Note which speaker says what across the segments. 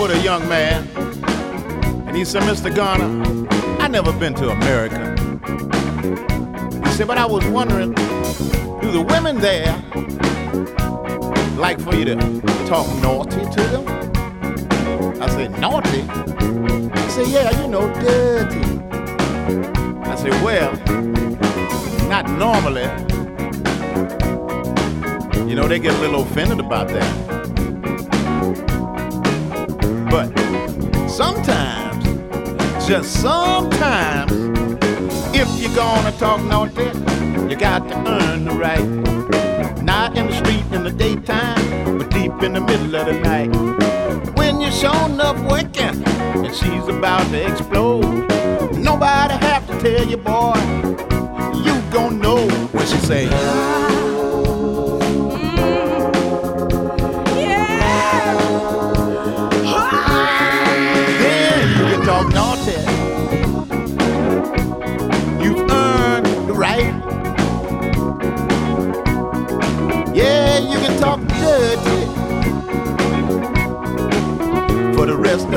Speaker 1: With a young man, and he said, Mr. Garner, I never been to America. He said, but I was wondering, do the women there like for you to talk naughty to them? I said, naughty? He said, yeah, you know, dirty. I said, well, not normally. You know, they get a little offended about that. But sometimes, just sometimes, if you're gonna talk naughty, you got to earn the right. Not in the street in the daytime, but deep in the middle of the night. When you're showing up working and she's about to explode, nobody have to tell you, boy. You gon' know when she say.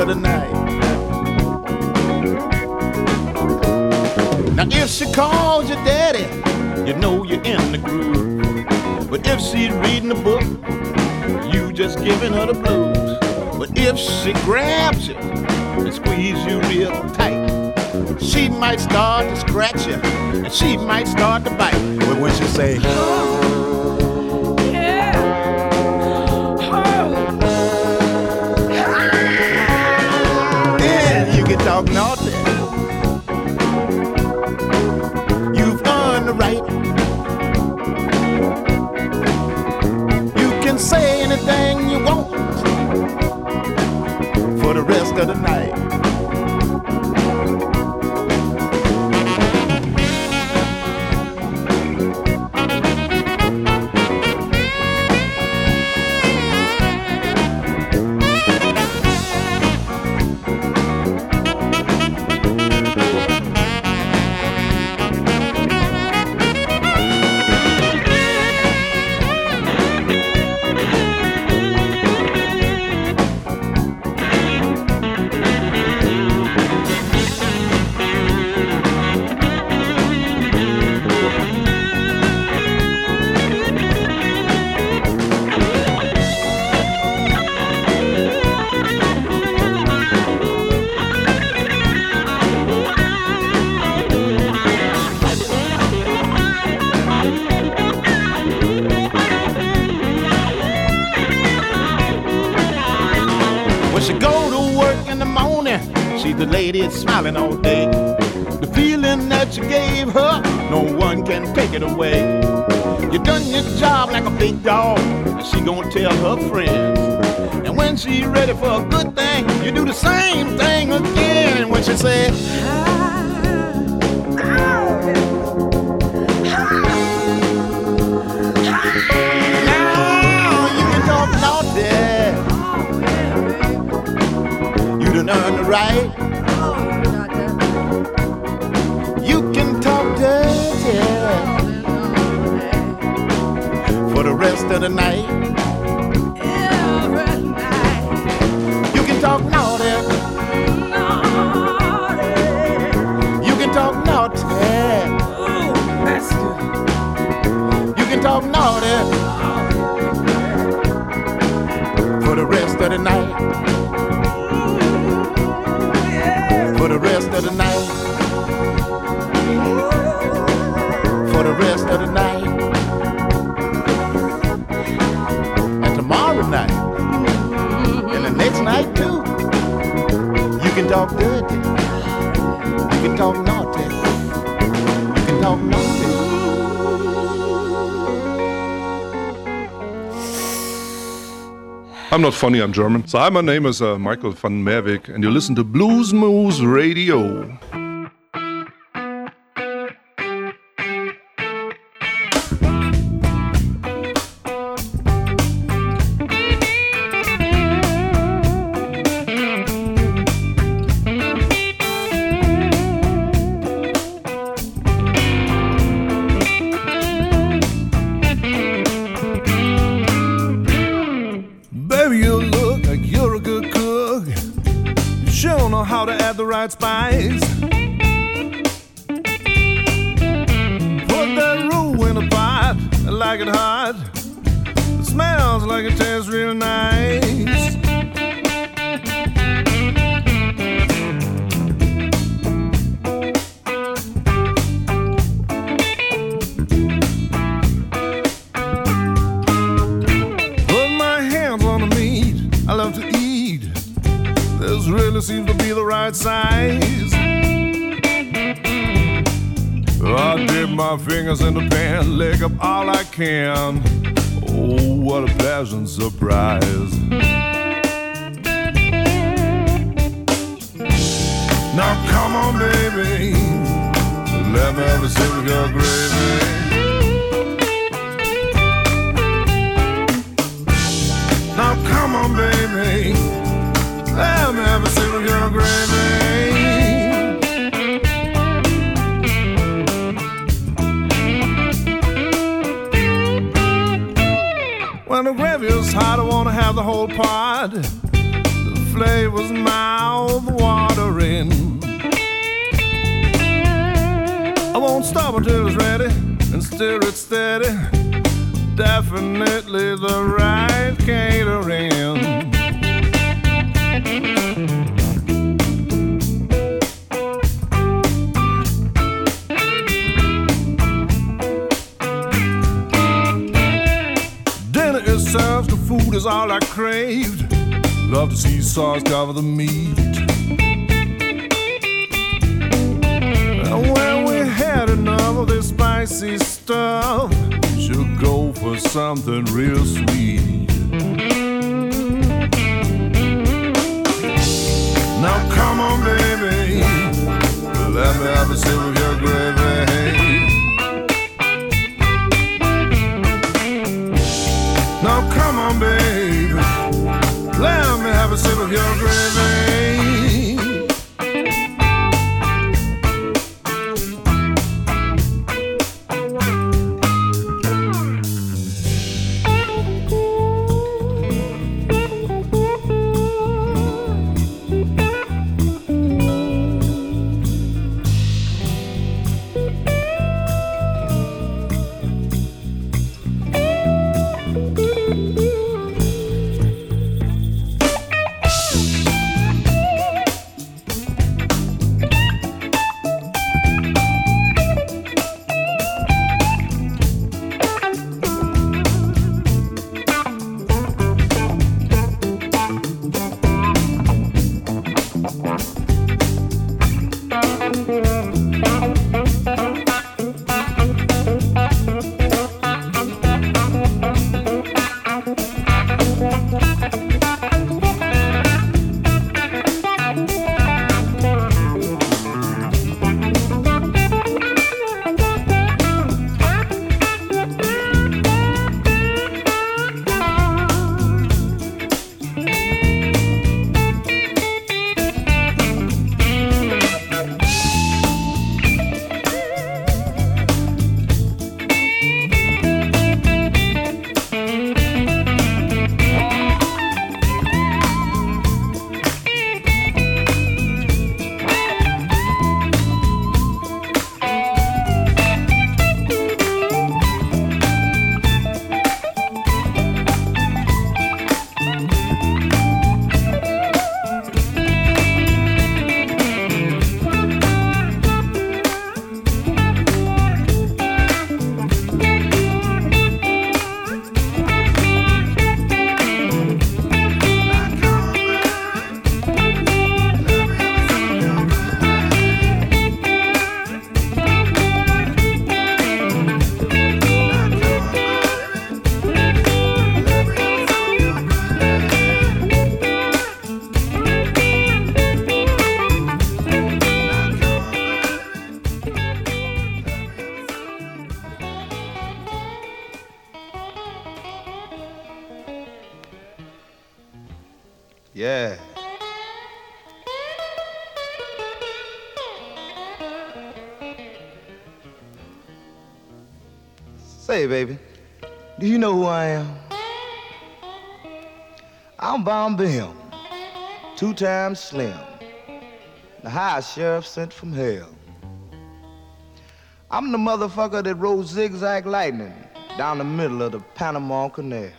Speaker 1: Of the night. Now, if she calls you daddy, you know you're in the groove. But if she's reading a book, you just giving her the blues. But if she grabs you and squeeze you real tight, she might start to scratch you and she might start to bite. But when she say, naughty. Lady smiling all day. The feeling that you gave her, no one can take it away. You done your job like a big dog, and she gonna tell her friends. And when she ready for a good thing, you do the same thing again. When she said, now rest of the night. Every night. You can talk naughty. Naughty. You can talk naughty. Ooh, that's good. You can talk naughty for the rest of the night. Talk. You can talk naughty. You can talk naughty.
Speaker 2: I'm not funny, I'm German. So, hi, my name is uh, Michael van Merwijk, and you listen to Blues Moose Radio.
Speaker 3: Right spice. Put that roux in a pot, I like it hot. It smells like it tastes real nice. Be size. I dip my fingers in the pan, lick up all I can. Oh, what a pleasant surprise. Now come on, baby, let me have a sip of your gravy. Now come on, baby. Of your gravy. When the gravy is hot, I wanna have the whole pot. The flavor's mouth watering. I won't stop until it's ready and stir it steady. Definitely the right catering. Craved. Love to see sauce cover the meat. And when we had enough of this spicy stuff, should go for something real sweet. Now come on, baby, let me have a sip of your your gravy.
Speaker 4: Say, baby, do you know who I am? I'm Bomb Bim, two times slim, the high sheriff sent from hell. I'm the motherfucker that rode zigzag lightning down the middle of the Panama Canal.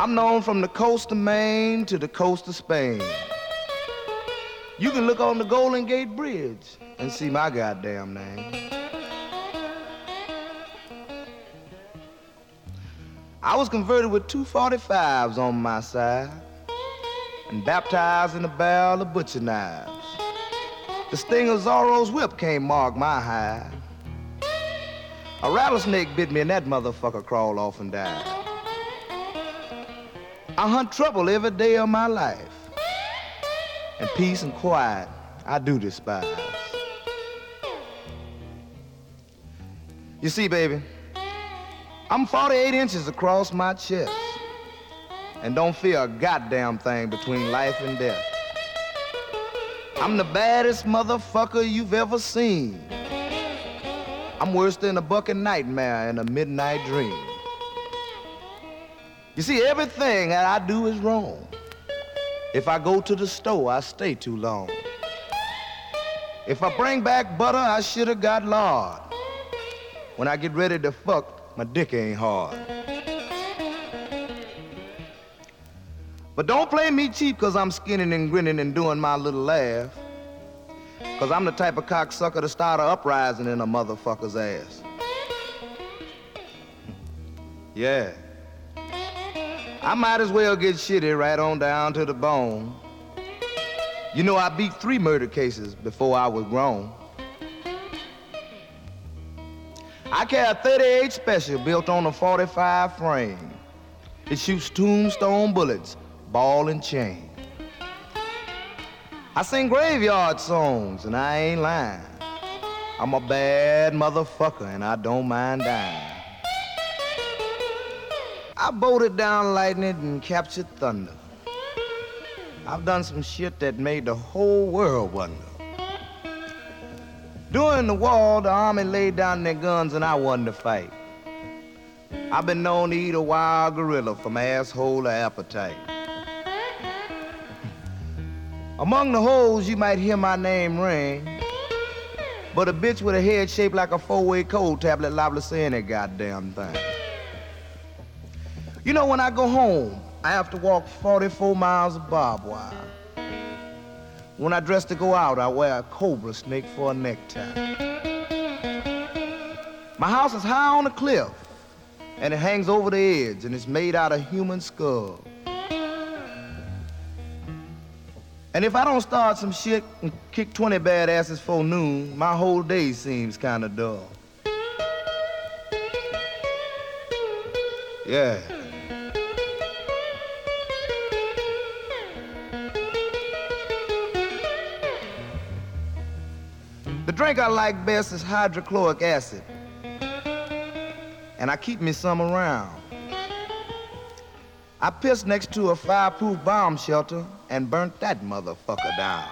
Speaker 4: I'm known from the coast of Maine to the coast of Spain. You can look on the Golden Gate Bridge and see my goddamn name. I was converted with two 45s on my side and baptized in a barrel of butcher knives. The sting of Zorro's whip can't mark my hide. A rattlesnake bit me and that motherfucker crawled off and died. I hunt trouble every day of my life. And peace and quiet I do despise. You see, baby, I'm 48 inches across my chest and don't fear a goddamn thing between life and death. I'm the baddest motherfucker you've ever seen. I'm worse than a bucket nightmare in a midnight dream. You see, everything that I do is wrong. If I go to the store, I stay too long. If I bring back butter, I should have got lard. When I get ready to fuck, my dick ain't hard. But don't play me cheap cause I'm skinning and grinning and doing my little laugh. Cause I'm the type of cocksucker to start a uprising in a motherfucker's ass. Yeah. I might as well get shitty right on down to the bone. You know, I beat three murder cases before I was grown. I carry a 38 special built on a 45 frame. It shoots tombstone bullets, ball and chain. I sing graveyard songs and I ain't lying. I'm a bad motherfucker and I don't mind dying. I bolted down lightning and captured thunder. I've done some shit that made the whole world wonder. During the war, the army laid down their guns and I won the fight. I've been known to eat a wild gorilla from asshole to appetite. Among the hoes, you might hear my name ring. But a bitch with a head shaped like a four-way cold tablet liable to say any goddamn thing. You know, when I go home, I have to walk 44 miles of barbed wire. When I dress to go out, I wear a cobra snake for a necktie. My house is high on a cliff, and it hangs over the edge, and it's made out of human skull. And if I don't start some shit and kick 20 badasses for noon, my whole day seems kind of dull. Yeah. Drink I like best is hydrochloric acid. And I keep me some around. I pissed next to a fireproof bomb shelter and burnt that motherfucker down.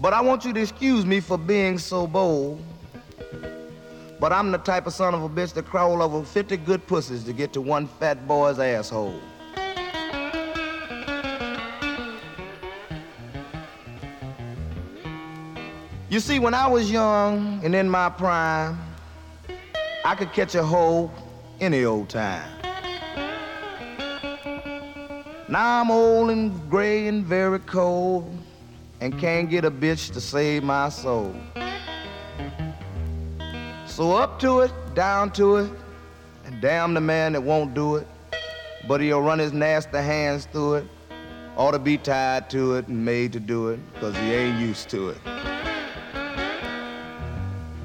Speaker 4: But I want you to excuse me for being so bold. But I'm the type of son of a bitch that crawl over 50 good pussies to get to one fat boy's asshole. You see, when I was young and in my prime, I could catch a hoe any old time. Now I'm old and gray and very cold and can't get a bitch to save my soul. So up to it, down to it, and damn the man that won't do it, but he'll run his nasty hands through it. Ought to be tied to it and made to do it, cause he ain't used to it.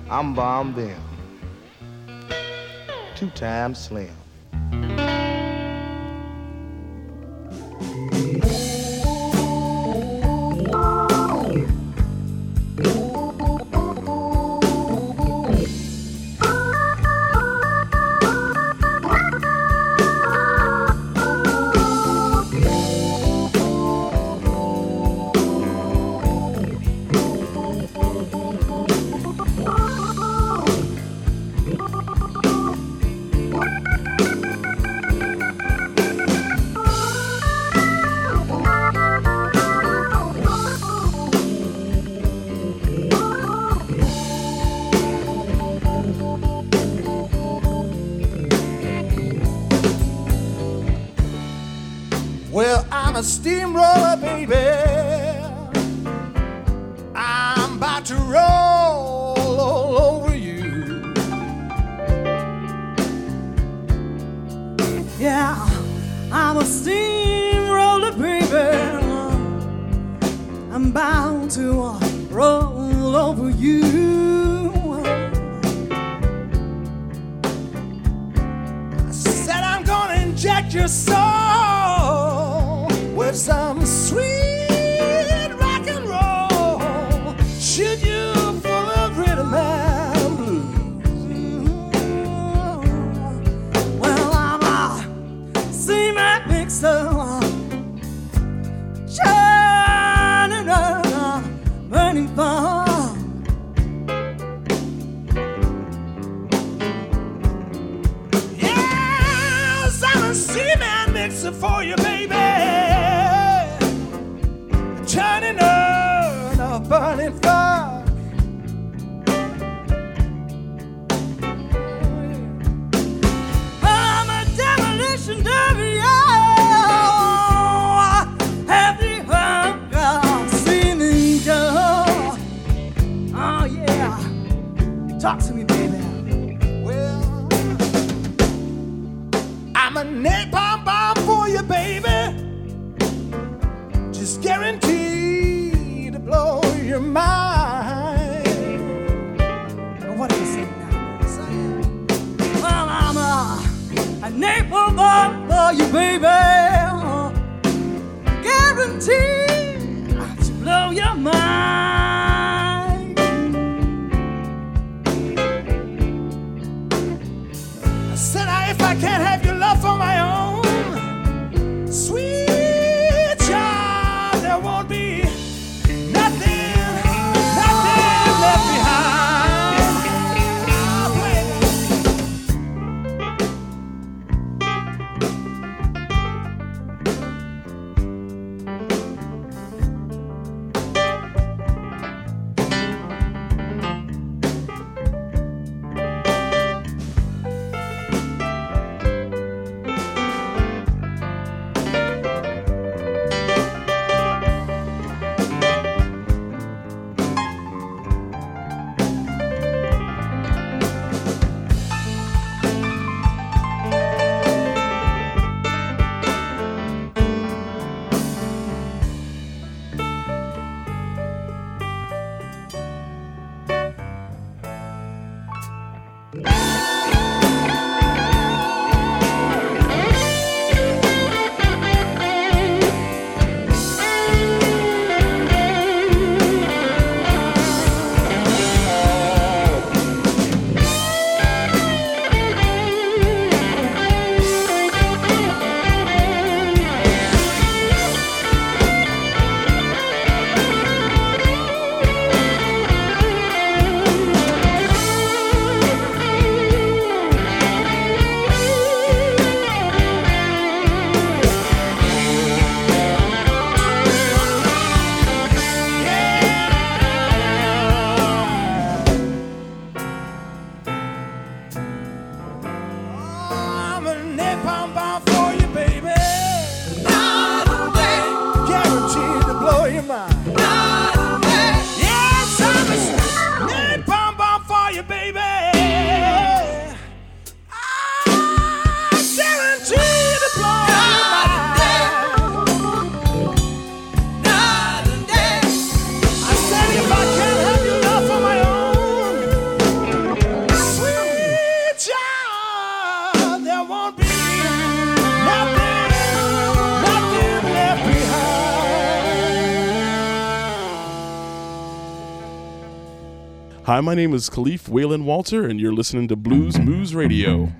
Speaker 4: I'm Bomb Bim. Two times slim.
Speaker 5: dancing for you, baby. Turning on a burning fire. I'm a demolition derby. Oh, Talk to for you, baby.
Speaker 6: Hi, my name is Khalif Wailin' Walter, and you're listening to Blues Moose Radio.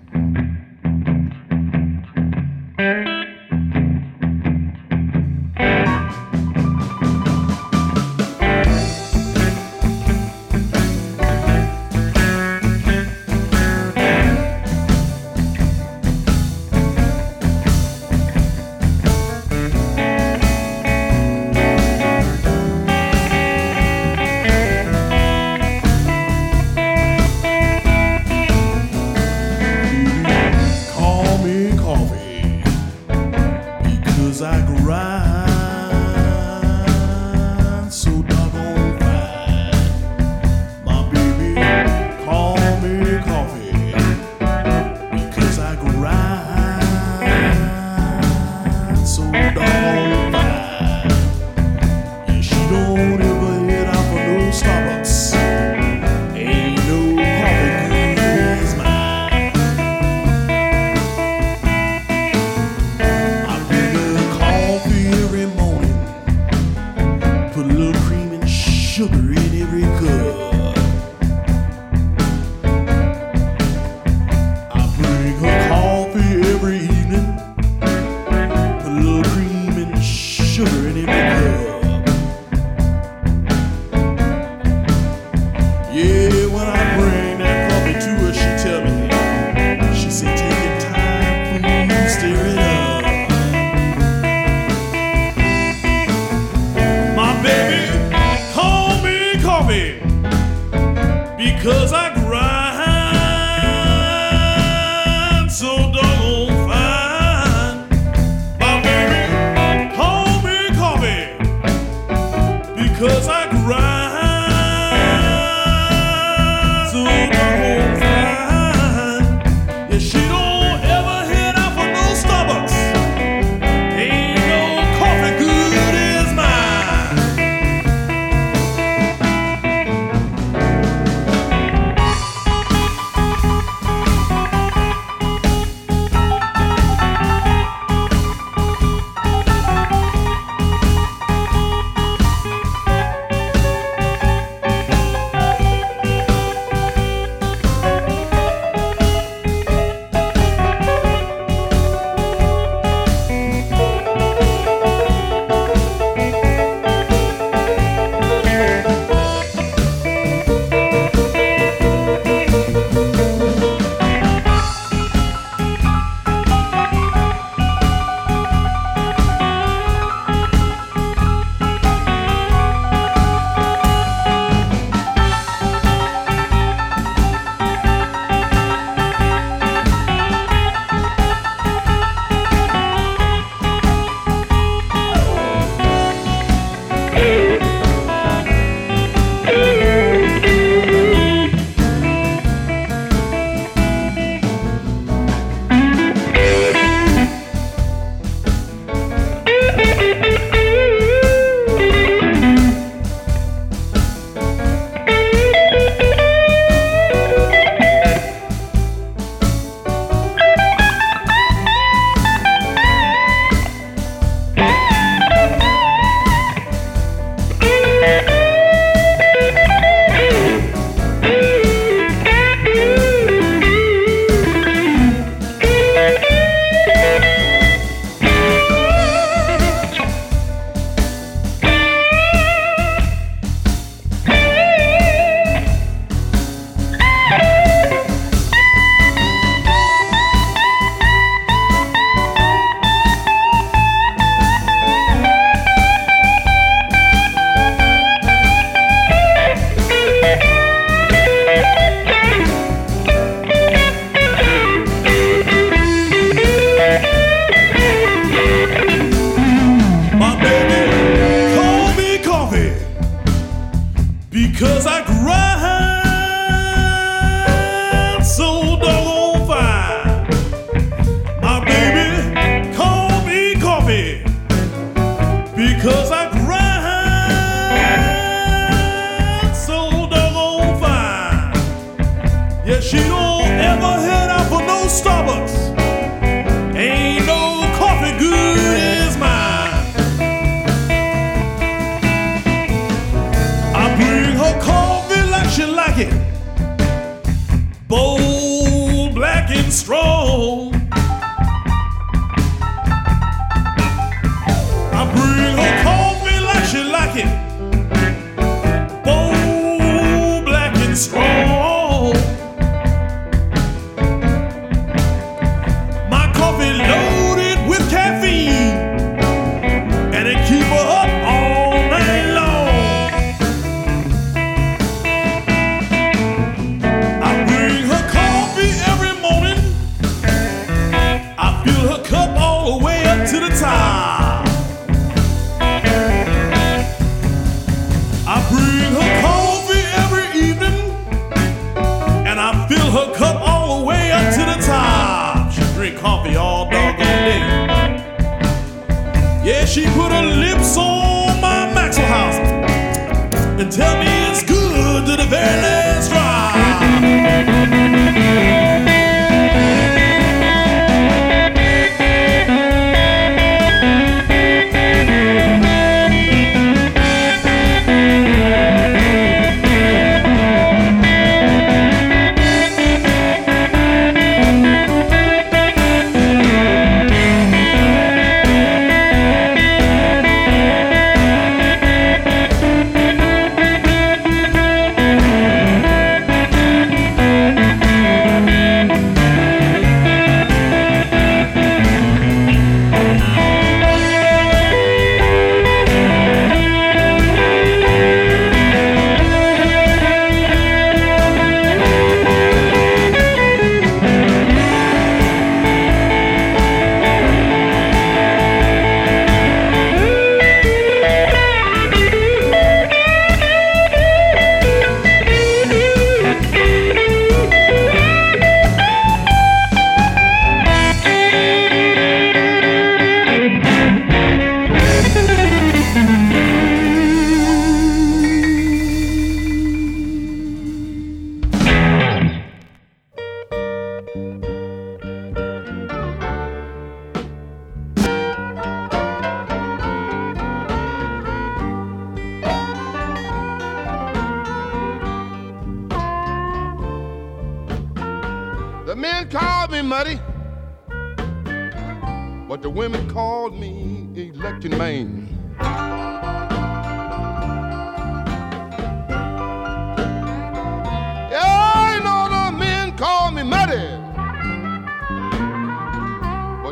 Speaker 7: She put her lips on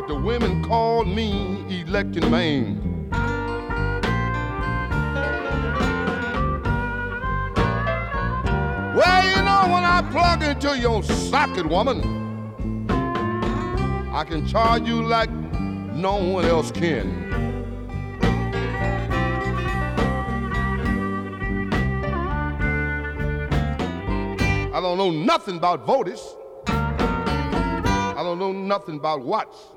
Speaker 8: but the women called me electric man. Well, you know, when I plug into your socket, woman, I can charge you like no one else can. I don't know nothing about volts. I don't know nothing about watts.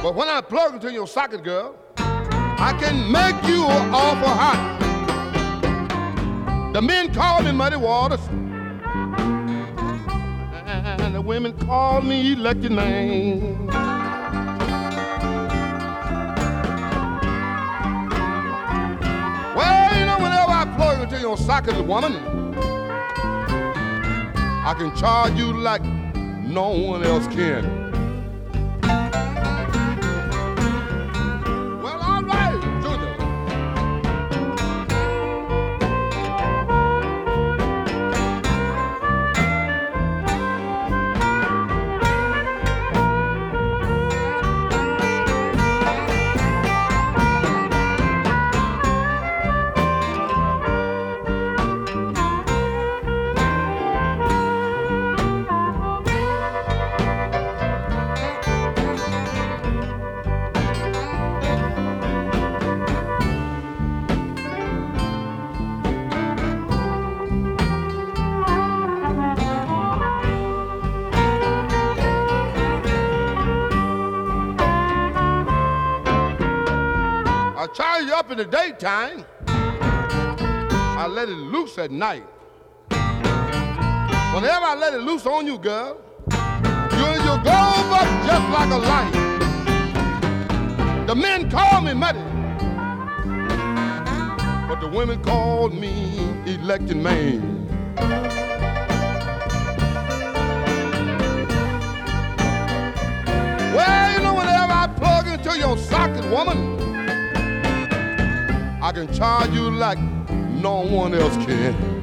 Speaker 8: But when I plug into your socket, girl, I can make you awful hot. The men call me Muddy Waters, and the women call me Electric Man. Well, you know, whenever I plug into your socket, woman, I can charge you like no one else can. I charge you up in the daytime. I let it loose at night. Whenever I let it loose on you, girl, you you go up just like a light. The men call me muddy, but the women call me electric man. Well, you know, whenever I plug into your socket, woman, I can charge you like no one else can.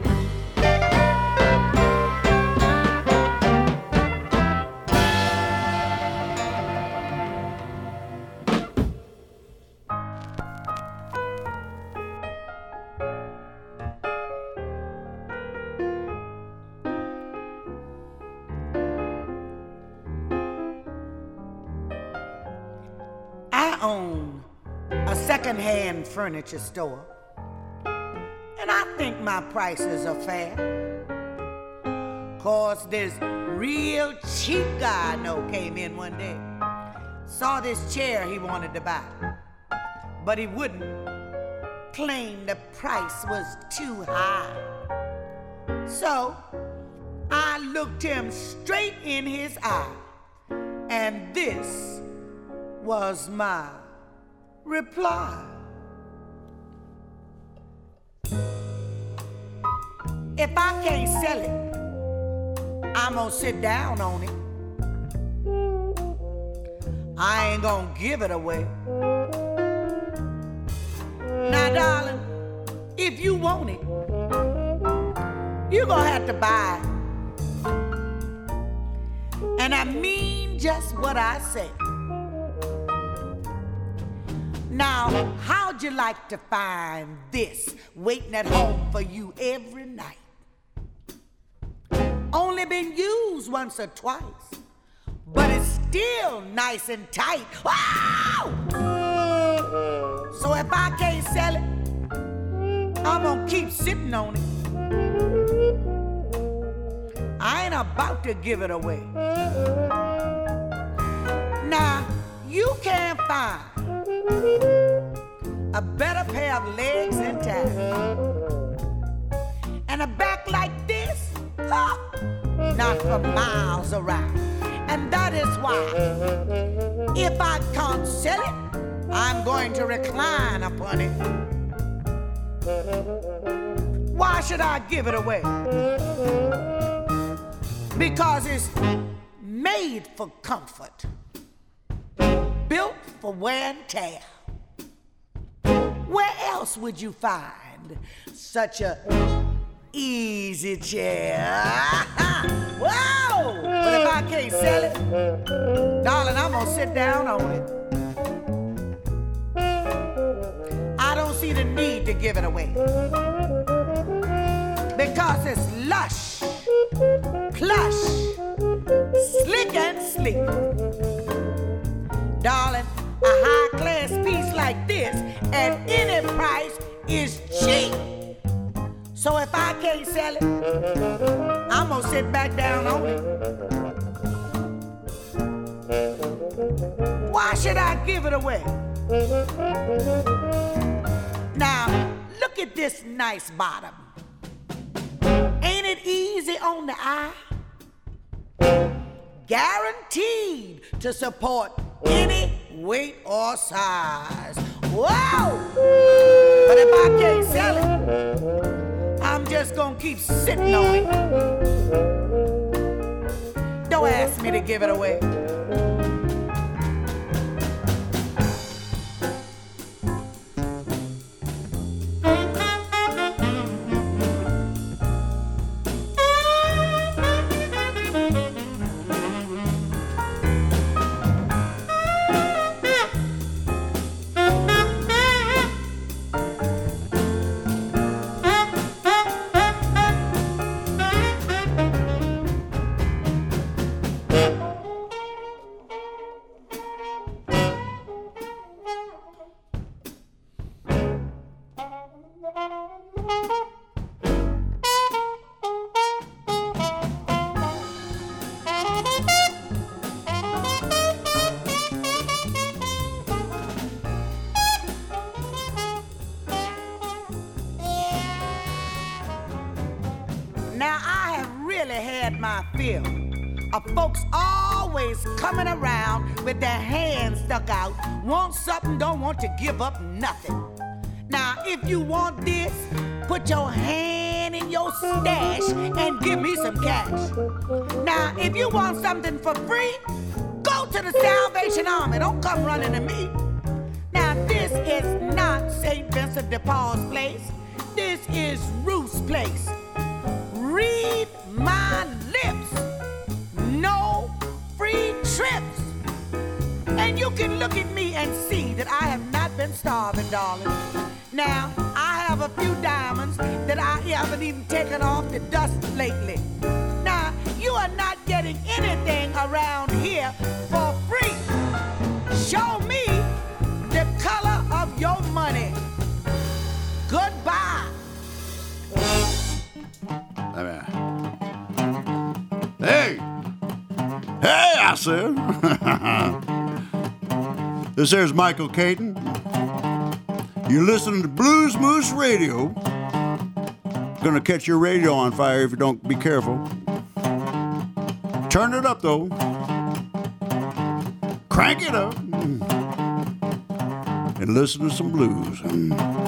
Speaker 9: Furniture store, and I think my prices are fair. Cause this real cheap guy I know came in one day, saw this chair he wanted to buy, but he wouldn't. Claimed the price was too high. So I looked him straight in his eye, and this was my reply. If I can't sell it, I'm gonna sit down on it. I ain't gonna give it away. Now, darling, if you want it, you're gonna have to buy it. And I mean just what I say. Now, how'd you like to find this waiting at home for you every night? Only been used once or twice, but it's still nice and tight. So if I can't sell it, I'm gonna keep sitting on it. I ain't about to give it away. Now, you can't find a better pair of legs and thighs. And a back like? Not for miles around. And that is why, if I can't sell it, I'm going to recline upon it. Why should I give it away? because it's made for comfort, built for wear and tear. Where else would you find such a easy chair? Whoa! But if I can't sell it, darling, I'm gonna sit down on it. I don't see the need to give it away because it's lush, plush, slick and sleek. Darling, a high class piece like this at any price is cheap. So if I can't sell it, I'm gonna sit back down on it. Why should I give it away? Now, look at this nice bottom. Ain't it easy on the eye? Guaranteed to support any weight or size. Whoa! But if I can't sell it, Just gonna keep sitting on it. Don't ask me to give it away. Give up nothing. Now, if you want this, put your hand in your stash and give me some cash. Now, if you want something for free, go to the Salvation Army. Don't come running to me. Now, this is not St. Vincent de Paul's place. This is Ruth's place. Read my lips. No free trips. And you can look at me and see that I have starving, darling. Now, I have a few diamonds that I haven't even taken off the dust lately. Now, you are not getting anything around here for free. Show me the color of your money. Goodbye.
Speaker 1: Hey! Hey, I said. this here's Michael Katon. You're listening to Blues Moose Radio. Gonna catch your radio on fire if you don't be careful. Turn it up though. Crank it up. And listen to some blues.
Speaker 10: Hmm.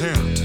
Speaker 10: content.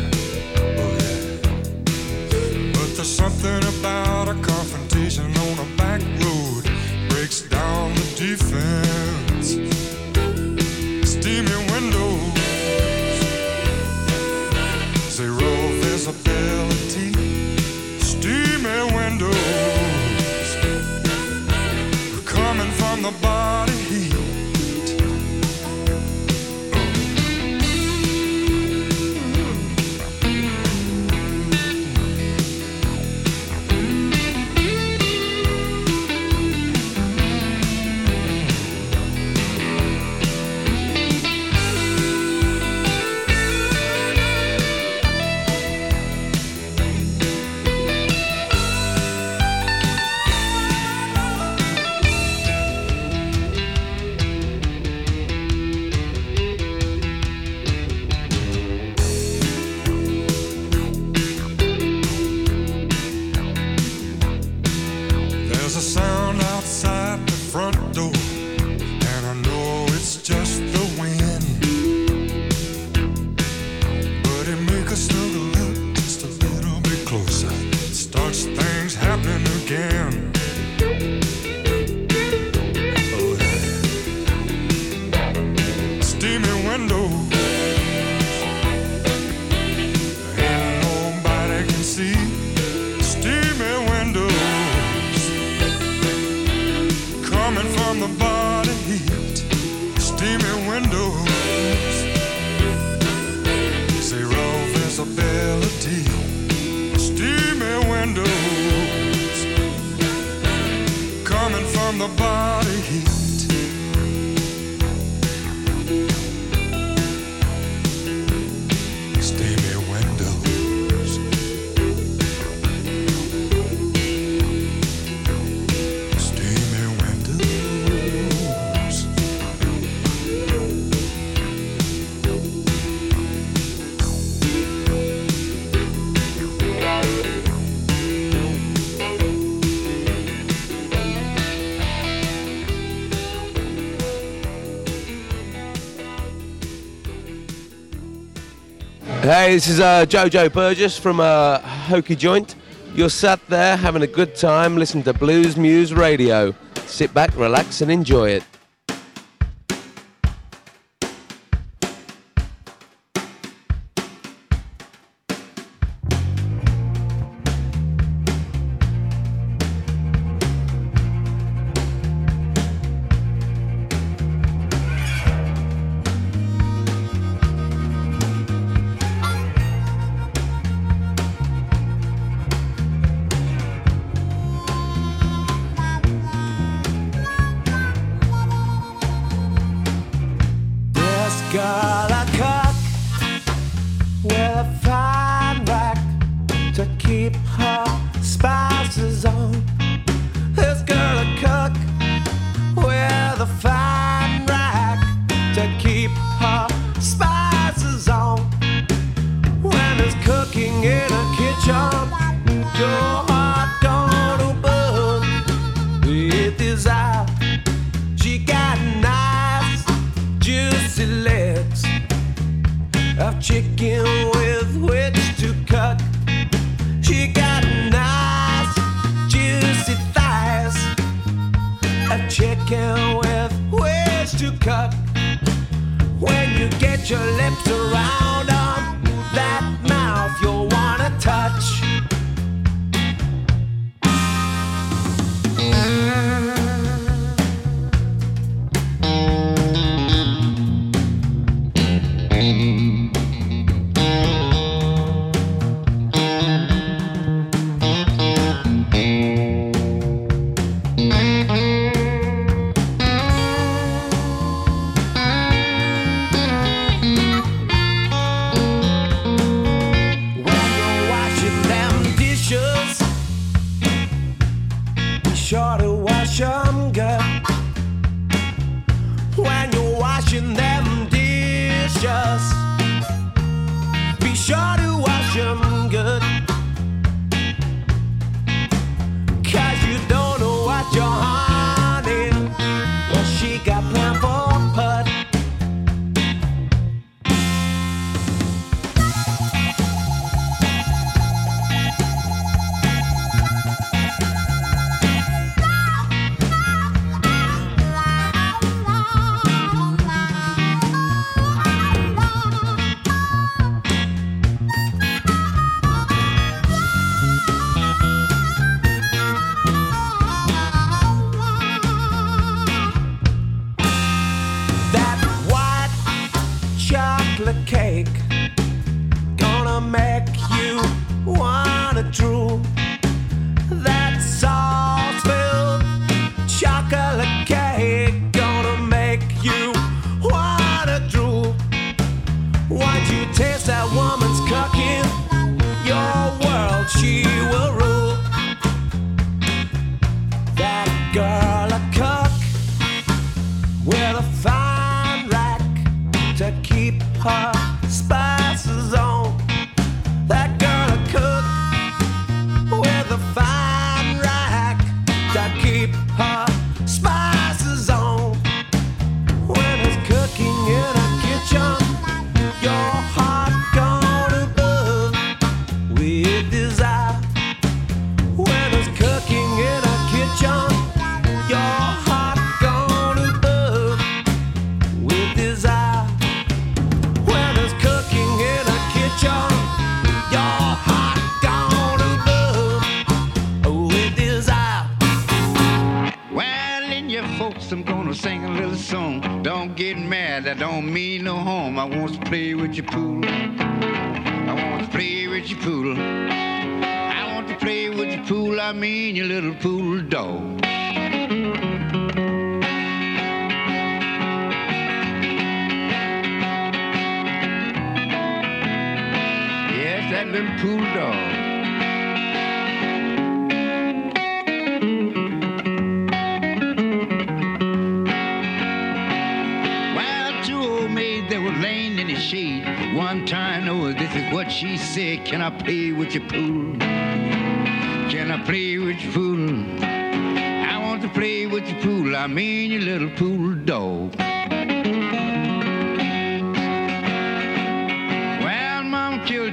Speaker 10: from the body.
Speaker 11: Hey, this is uh, Jojo Burgess from uh, Hokie Joint. You're sat there having a good time listening to Blues Moose Radio. Sit back, relax, and enjoy it.
Speaker 5: chicken with which to cut. She got nice, juicy thighs. A chicken with which to cut. When you get your lips around on that mouth, you'll wanna touch.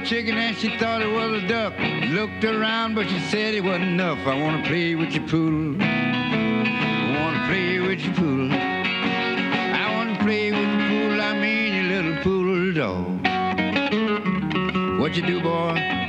Speaker 12: chicken and she thought it was a duck. Looked around, but she said it wasn't enough. I wanna play with your poodle. I wanna play with your poodle. I wanna play with your poodle. I mean your little poodle dog. What you do, boy?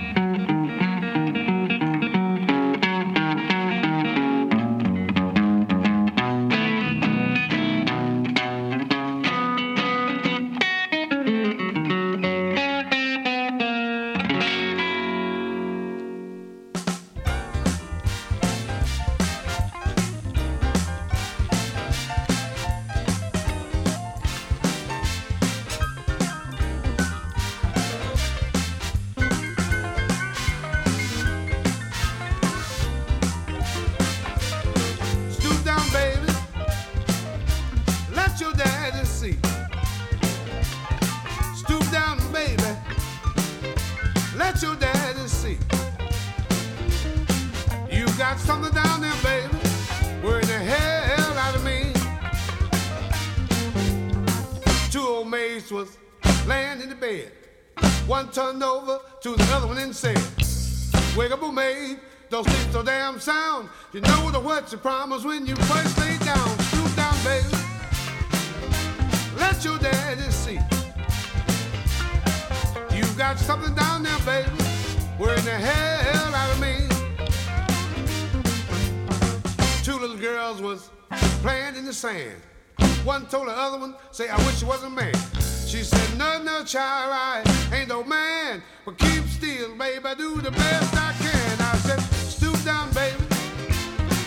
Speaker 13: shine. Ain't no man, but keep still, baby. Do the best I can. I said, stoop down, baby.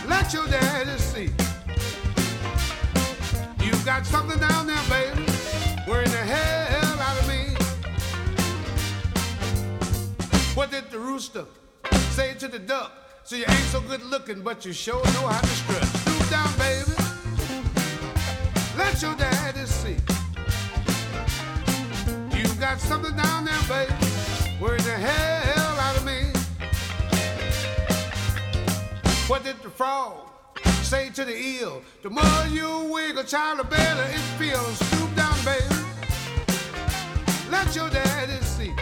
Speaker 13: Let your daddy see. You got something down there, baby. Where in the hell out of me? What did the rooster
Speaker 12: say to the duck? So you ain't so good looking, but you sure know how to strut. Stoop down, baby. Let your daddy see. Got something down there, baby. Worrying the hell out of me. What did the frog say to the eel? The more you wiggle, child, the better it feels. Stoop down, baby. Let your daddy see.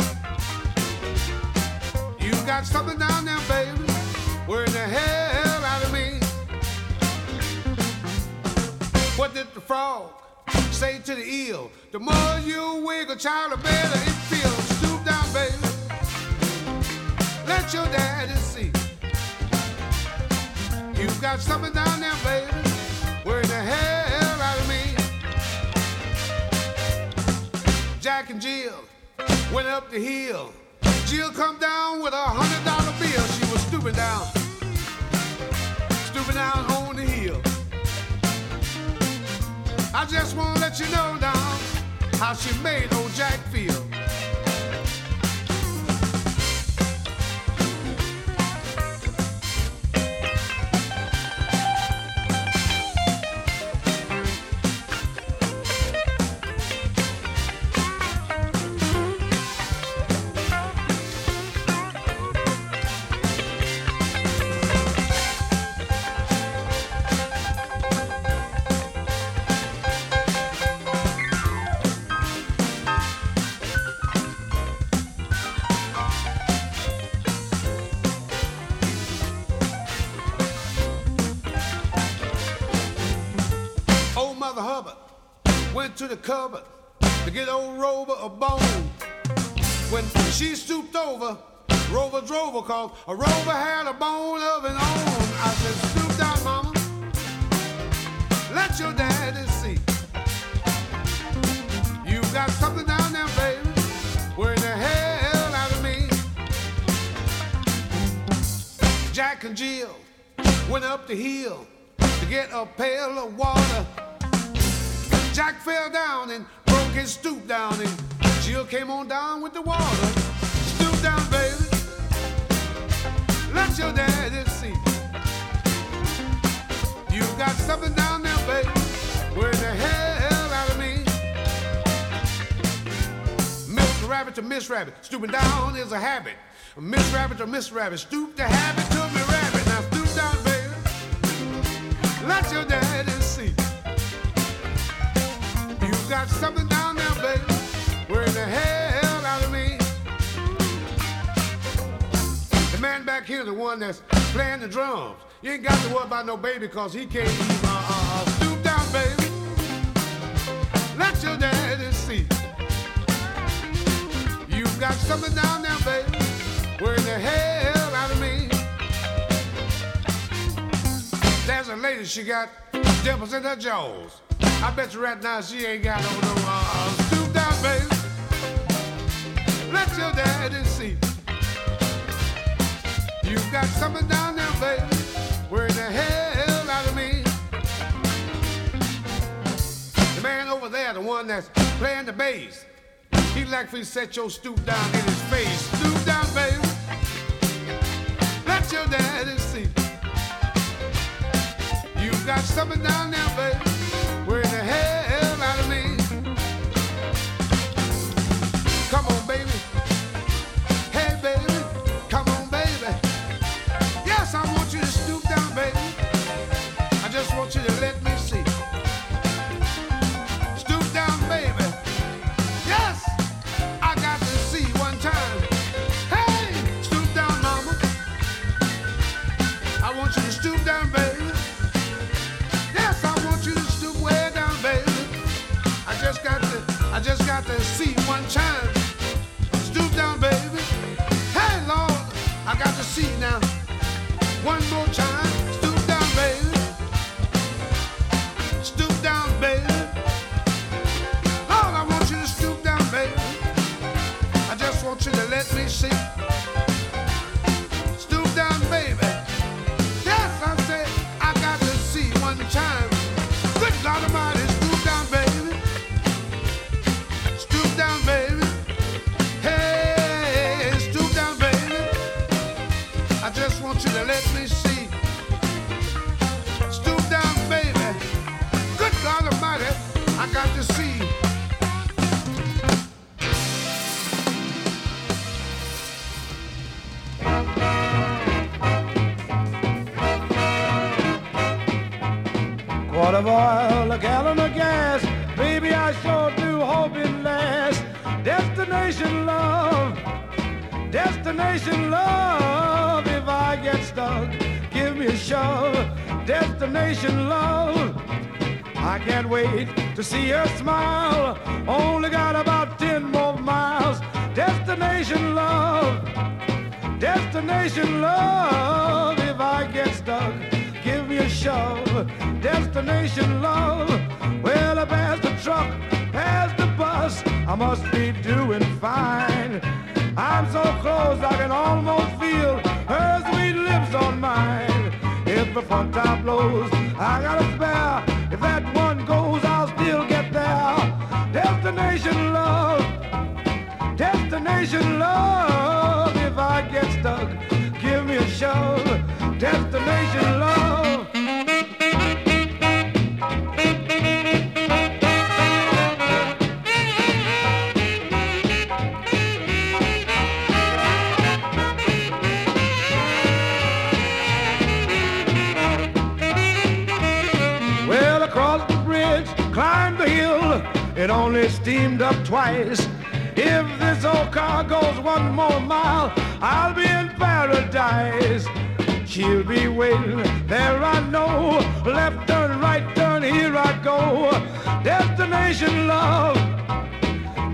Speaker 12: You got something down there, baby. Worrying the hell out of me. What did the frog say to the eel? The more you wiggle, child, the better it feels. Stoop down, baby. Let your daddy see. You've got something down there, baby. Worrying the hell out of me. Jack and Jill went up the hill. Jill come down with a hundred dollar bill. She was stooping down, stooping down on I just wanna let you know now how she made old Jack feel. To the cupboard to get old Rover a bone. When she stooped over, Rover drove her cause a Rover had a bone of his own. I said, stoop down, mama. Let your daddy see. You got something down there, baby. Worrying the hell out of me. Jack and Jill went up the hill to get a pail of water. Jack fell down and broke his stoop down, and Jill came on down with the water. Stoop down, baby. Let your daddy see. You got something down there, baby. Worrying the hell out of me. Mr. Rabbit to Miss Rabbit, stooping down is a habit. Miss Rabbit to Miss Rabbit, stoop the habit to me rabbit. Now stoop down, baby. Let your daddy see. Got something down there, baby. Worrying the hell out of me. The man back here, the one that's playing the drums. You ain't got to worry about no baby, cause he can't even uh, uh, stoop down, baby. Let your daddy see. You've got something down there, baby. Worrying the hell out of me. There's a lady, she got dimples in her jaws. I bet you right now she ain't got no, no uh, stoop down, baby. Let your daddy see. You got something down there, baby. Worrying the hell out of me. The man over there, the one that's playing the bass, he like for you set your stoop down in his face. Stoop down, baby. Let your daddy see. You got something down there, baby. Worrying the hell out of me. Come on, baby. Time. Stoop down, baby. Hey, Lord, I got to see now. One more time.
Speaker 14: Destination love, destination love. If I get stuck, give me a shove. Destination love. I can't wait to see her smile. Only got about 10 more miles. Destination love, destination love. If I get stuck, give me a shove. Destination love. Well, I passed the truck, passed the I must be doing fine. I'm so close I can almost feel her sweet lips on mine. If the front top blows, I got a spare. If that one goes, I'll still get there. Destination love, destination love. If I get stuck, give me a shove. Destination love. It only steamed up twice. If this old car goes one more mile, I'll be in paradise. She'll be waiting there, I know. Left turn, right turn, here I go. Destination love,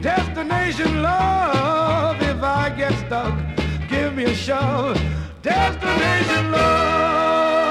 Speaker 14: destination love. If I get stuck, give me a shove. Destination love.